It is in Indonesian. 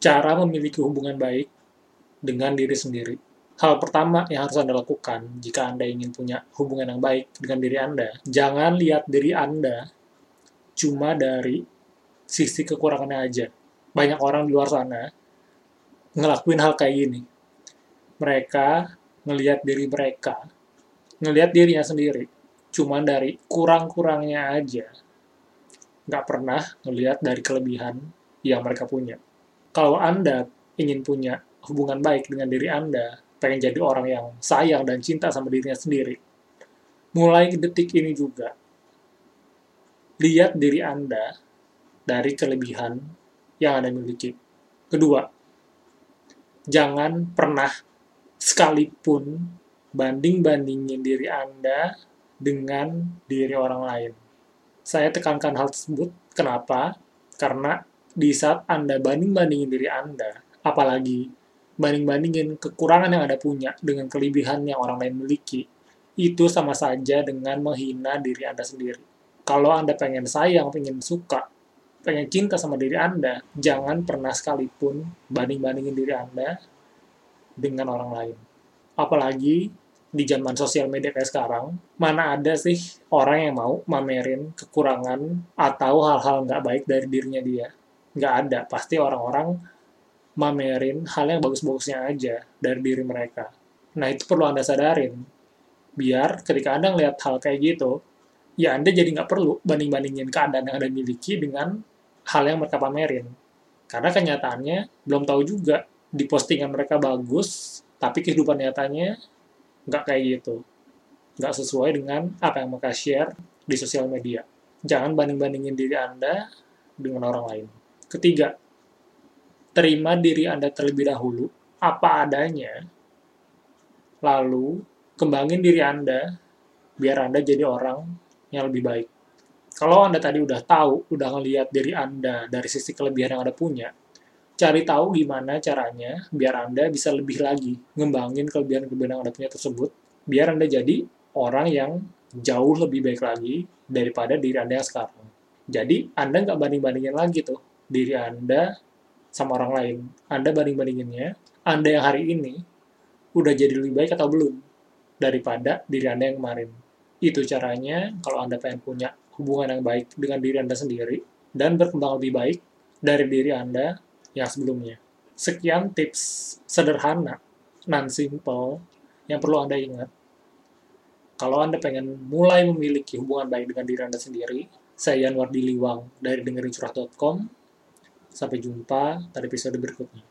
cara memiliki hubungan baik dengan diri sendiri. Hal pertama yang harus Anda lakukan jika Anda ingin punya hubungan yang baik dengan diri Anda, jangan lihat diri Anda cuma dari sisi kekurangannya aja. Banyak orang di luar sana ngelakuin hal kayak gini. Mereka ngelihat diri mereka, ngelihat dirinya sendiri, cuma dari kurang-kurangnya aja. Nggak pernah ngelihat dari kelebihan yang mereka punya. Kalau Anda ingin punya hubungan baik dengan diri Anda, pengen jadi orang yang sayang dan cinta sama dirinya sendiri, mulai detik ini juga, lihat diri Anda dari kelebihan yang Anda miliki. Kedua, jangan pernah sekalipun banding-bandingin diri Anda dengan diri orang lain. Saya tekankan hal tersebut, kenapa? Karena di saat Anda banding-bandingin diri Anda, apalagi banding-bandingin kekurangan yang Anda punya dengan kelebihan yang orang lain miliki, itu sama saja dengan menghina diri Anda sendiri. Kalau Anda pengen sayang, pengen suka, pengen cinta sama diri Anda, jangan pernah sekalipun banding-bandingin diri Anda dengan orang lain. Apalagi di zaman sosial media kayak sekarang, mana ada sih orang yang mau mamerin kekurangan atau hal-hal nggak baik dari dirinya dia? Nggak ada. Pasti orang-orang mamerin hal yang bagus-bagusnya aja dari diri mereka. Nah, itu perlu Anda sadarin. Biar ketika Anda ngeliat hal kayak gitu, ya Anda jadi nggak perlu banding-bandingin keadaan yang Anda miliki dengan hal yang mereka pamerin. Karena kenyataannya belum tahu juga di postingan mereka bagus, tapi kehidupan nyatanya nggak kayak gitu. Nggak sesuai dengan apa yang mereka share di sosial media. Jangan banding-bandingin diri Anda dengan orang lain. Ketiga, terima diri Anda terlebih dahulu, apa adanya, lalu kembangin diri Anda biar Anda jadi orang yang lebih baik. Kalau Anda tadi udah tahu, udah ngelihat diri Anda dari sisi kelebihan yang Anda punya, cari tahu gimana caranya biar Anda bisa lebih lagi ngembangin kelebihan-kelebihan yang Anda punya tersebut, biar Anda jadi orang yang jauh lebih baik lagi daripada diri Anda yang sekarang. Jadi, Anda nggak banding-bandingin lagi tuh diri Anda sama orang lain. Anda banding-bandinginnya, Anda yang hari ini udah jadi lebih baik atau belum daripada diri Anda yang kemarin. Itu caranya kalau Anda pengen punya hubungan yang baik dengan diri Anda sendiri dan berkembang lebih baik dari diri Anda yang sebelumnya. Sekian tips sederhana, non-simple, yang perlu Anda ingat. Kalau Anda pengen mulai memiliki hubungan baik dengan diri Anda sendiri, saya Yanwar Diliwang dari dengerincurah.com. Sampai jumpa pada episode berikutnya.